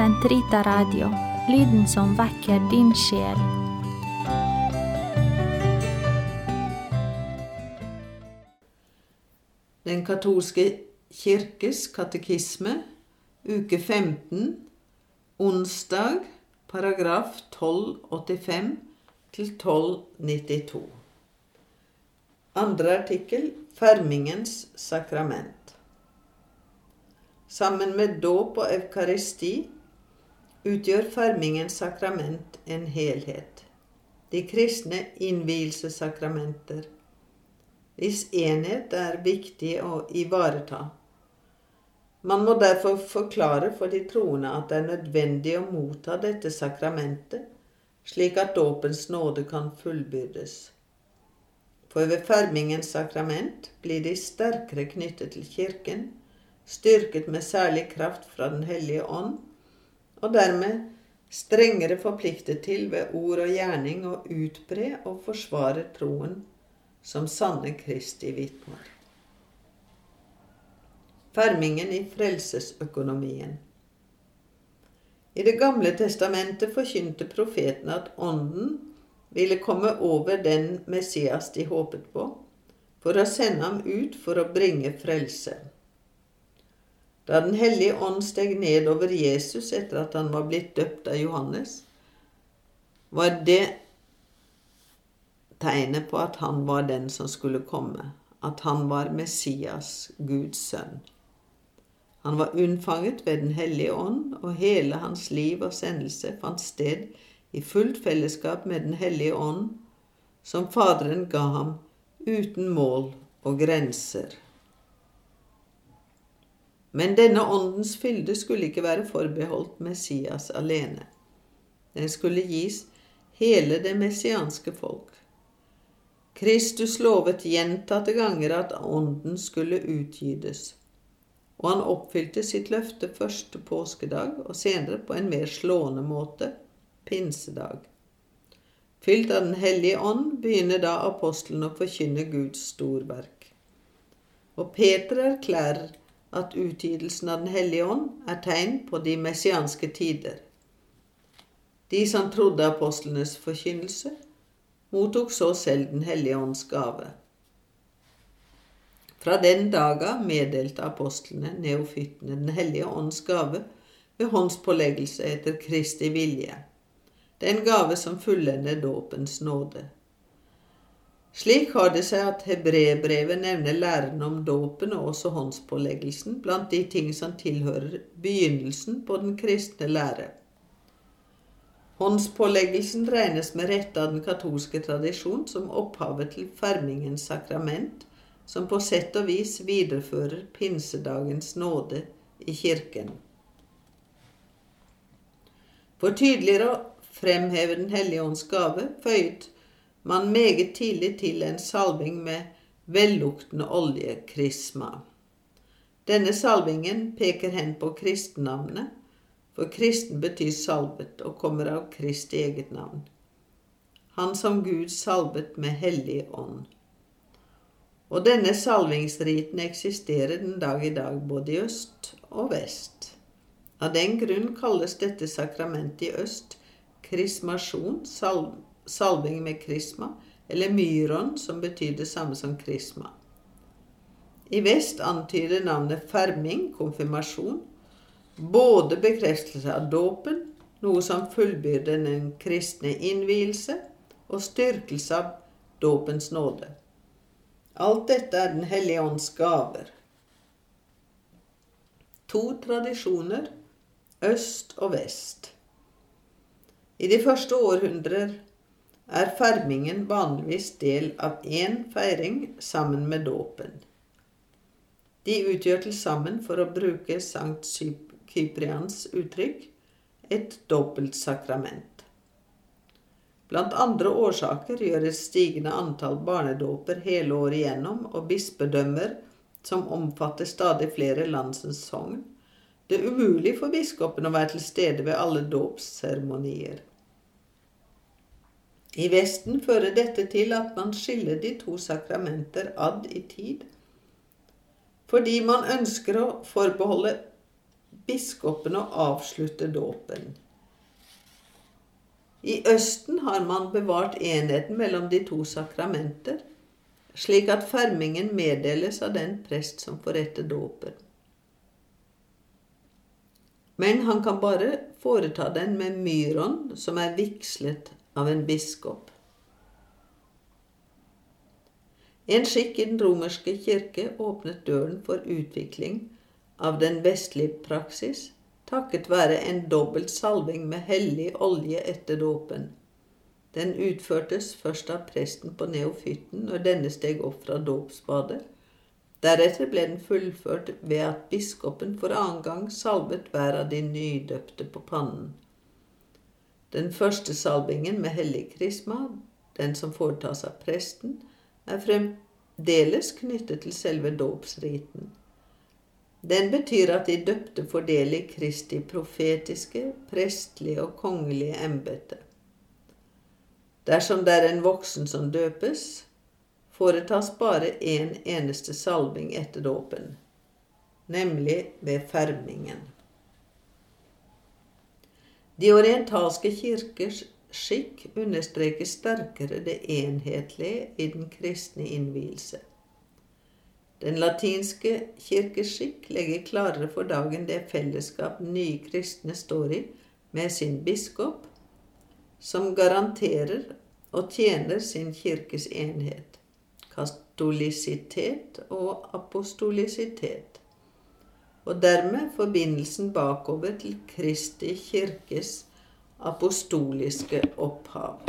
Sentrita Radio, lyden som vekker din sjel. Den katolske kirkes katekisme, uke 15, onsdag, paragraf 1285 til 1292. Andre artikkel Fermingens sakrament. Sammen med dåp og eukaristi utgjør fermingens sakrament en helhet. De kristne innvielsessakramenter, hvis enhet er viktig å ivareta. Man må derfor forklare for de troende at det er nødvendig å motta dette sakramentet, slik at dåpens nåde kan fullbyrdes. For ved fermingens sakrament blir de sterkere knyttet til Kirken, styrket med særlig kraft fra Den hellige ånd, og dermed strengere forpliktet til ved ord og gjerning å utbre og forsvare troen som sanne Kristi vitner. Fermingen i frelsesøkonomien. I Det gamle testamentet forkynte profetene at Ånden ville komme over den Messias de håpet på, for å sende ham ut for å bringe frelse. Da Den hellige ånd steg ned over Jesus etter at han var blitt døpt av Johannes, var det tegnet på at han var den som skulle komme, at han var Messias, Guds sønn. Han var unnfanget ved Den hellige ånd, og hele hans liv og sendelse fant sted i fullt fellesskap med Den hellige ånd, som Faderen ga ham uten mål og grenser. Men denne åndens fylde skulle ikke være forbeholdt Messias alene. Den skulle gis hele det messianske folk. Kristus lovet gjentatte ganger at ånden skulle utgytes, og han oppfylte sitt løfte første påskedag og senere på en mer slående måte pinsedag. Fylt av Den hellige ånd begynner da apostelen å forkynne Guds storverk. Og Peter erklærer at utgytelsen av Den hellige ånd er tegn på de messianske tider. De som trodde apostlenes forkynnelse, mottok så selv Den hellige ånds gave. Fra den daga meddelte apostlene neofyttene Den hellige ånds gave ved håndspåleggelse etter Kristi vilje den gave som fullender dåpens nåde. Slik har det seg at hebreerbrevet nevner læren om dåpen og også håndspåleggelsen blant de ting som tilhører begynnelsen på den kristne lære. Håndspåleggelsen regnes med rette av den katolske tradisjon som opphavet til fermingens sakrament, som på sett og vis viderefører pinsedagens nåde i kirken. For tydeligere fremheve Den hellige ånds gave, føyet man meget tidlig til en salving med velluktende oljekrisma. Denne salvingen peker hen på kristennavnet, for kristen betyr salvet og kommer av Kristi eget navn. Han som Gud salvet med hellig ånd. Og denne salvingsriten eksisterer den dag i dag både i øst og vest. Av den grunn kalles dette sakramentet i øst krismasjon, sal salving med krisma, eller myron, som betyr det samme som krisma. I vest antyder navnet ferming, konfirmasjon, både bekreftelse av dåpen, noe som fullbyrder den kristne innvielse, og styrkelse av dåpens nåde. Alt dette er Den hellige ånds gaver. To tradisjoner, øst og vest. I de første århundrer er fermingen vanligvis del av én feiring sammen med dåpen. De utgjør til sammen, for å bruke Sankt Kyprians uttrykk, et dobbelt sakrament. Blant andre årsaker gjør et stigende antall barnedåper hele året igjennom og bispedømmer som omfatter stadig flere landsens sogn, det er umulig for biskopen å være til stede ved alle dåpsseremonier. I Vesten fører dette til at man skiller de to sakramenter ad i tid, fordi man ønsker å forbeholde biskopen å avslutte dåpen. I Østen har man bevart enheten mellom de to sakramenter, slik at fermingen meddeles av den prest som forretter dåpen. Men han kan bare foreta den med myron som er vigslet av en biskop. En skikk i den romerske kirke åpnet døren for utvikling av den vestlige praksis takket være en dobbelt salving med hellig olje etter dåpen. Den utførtes først av presten på neofytten når denne steg opp fra dåpsbadet. Deretter ble den fullført ved at biskopen for annen gang salvet hver av de nydøpte på pannen. Den første salvingen med hellig krisma, den som foretas av presten, er fremdeles knyttet til selve dåpsriten. Den betyr at de døpte får del i Kristi profetiske, prestlige og kongelige embete. Dersom det er en voksen som døpes, foretas bare én en eneste salving etter dåpen, nemlig ved fermingen. De orientalske kirkers skikk understreker sterkere det enhetlige i den kristne innvielse. Den latinske kirkeskikk legger klarere for dagen det fellesskap nye kristne står i med sin biskop, som garanterer og tjener sin kirkes enhet, katolisitet og apostolisitet, og dermed forbindelsen bakover til Kristi kirkes apostoliske opphav.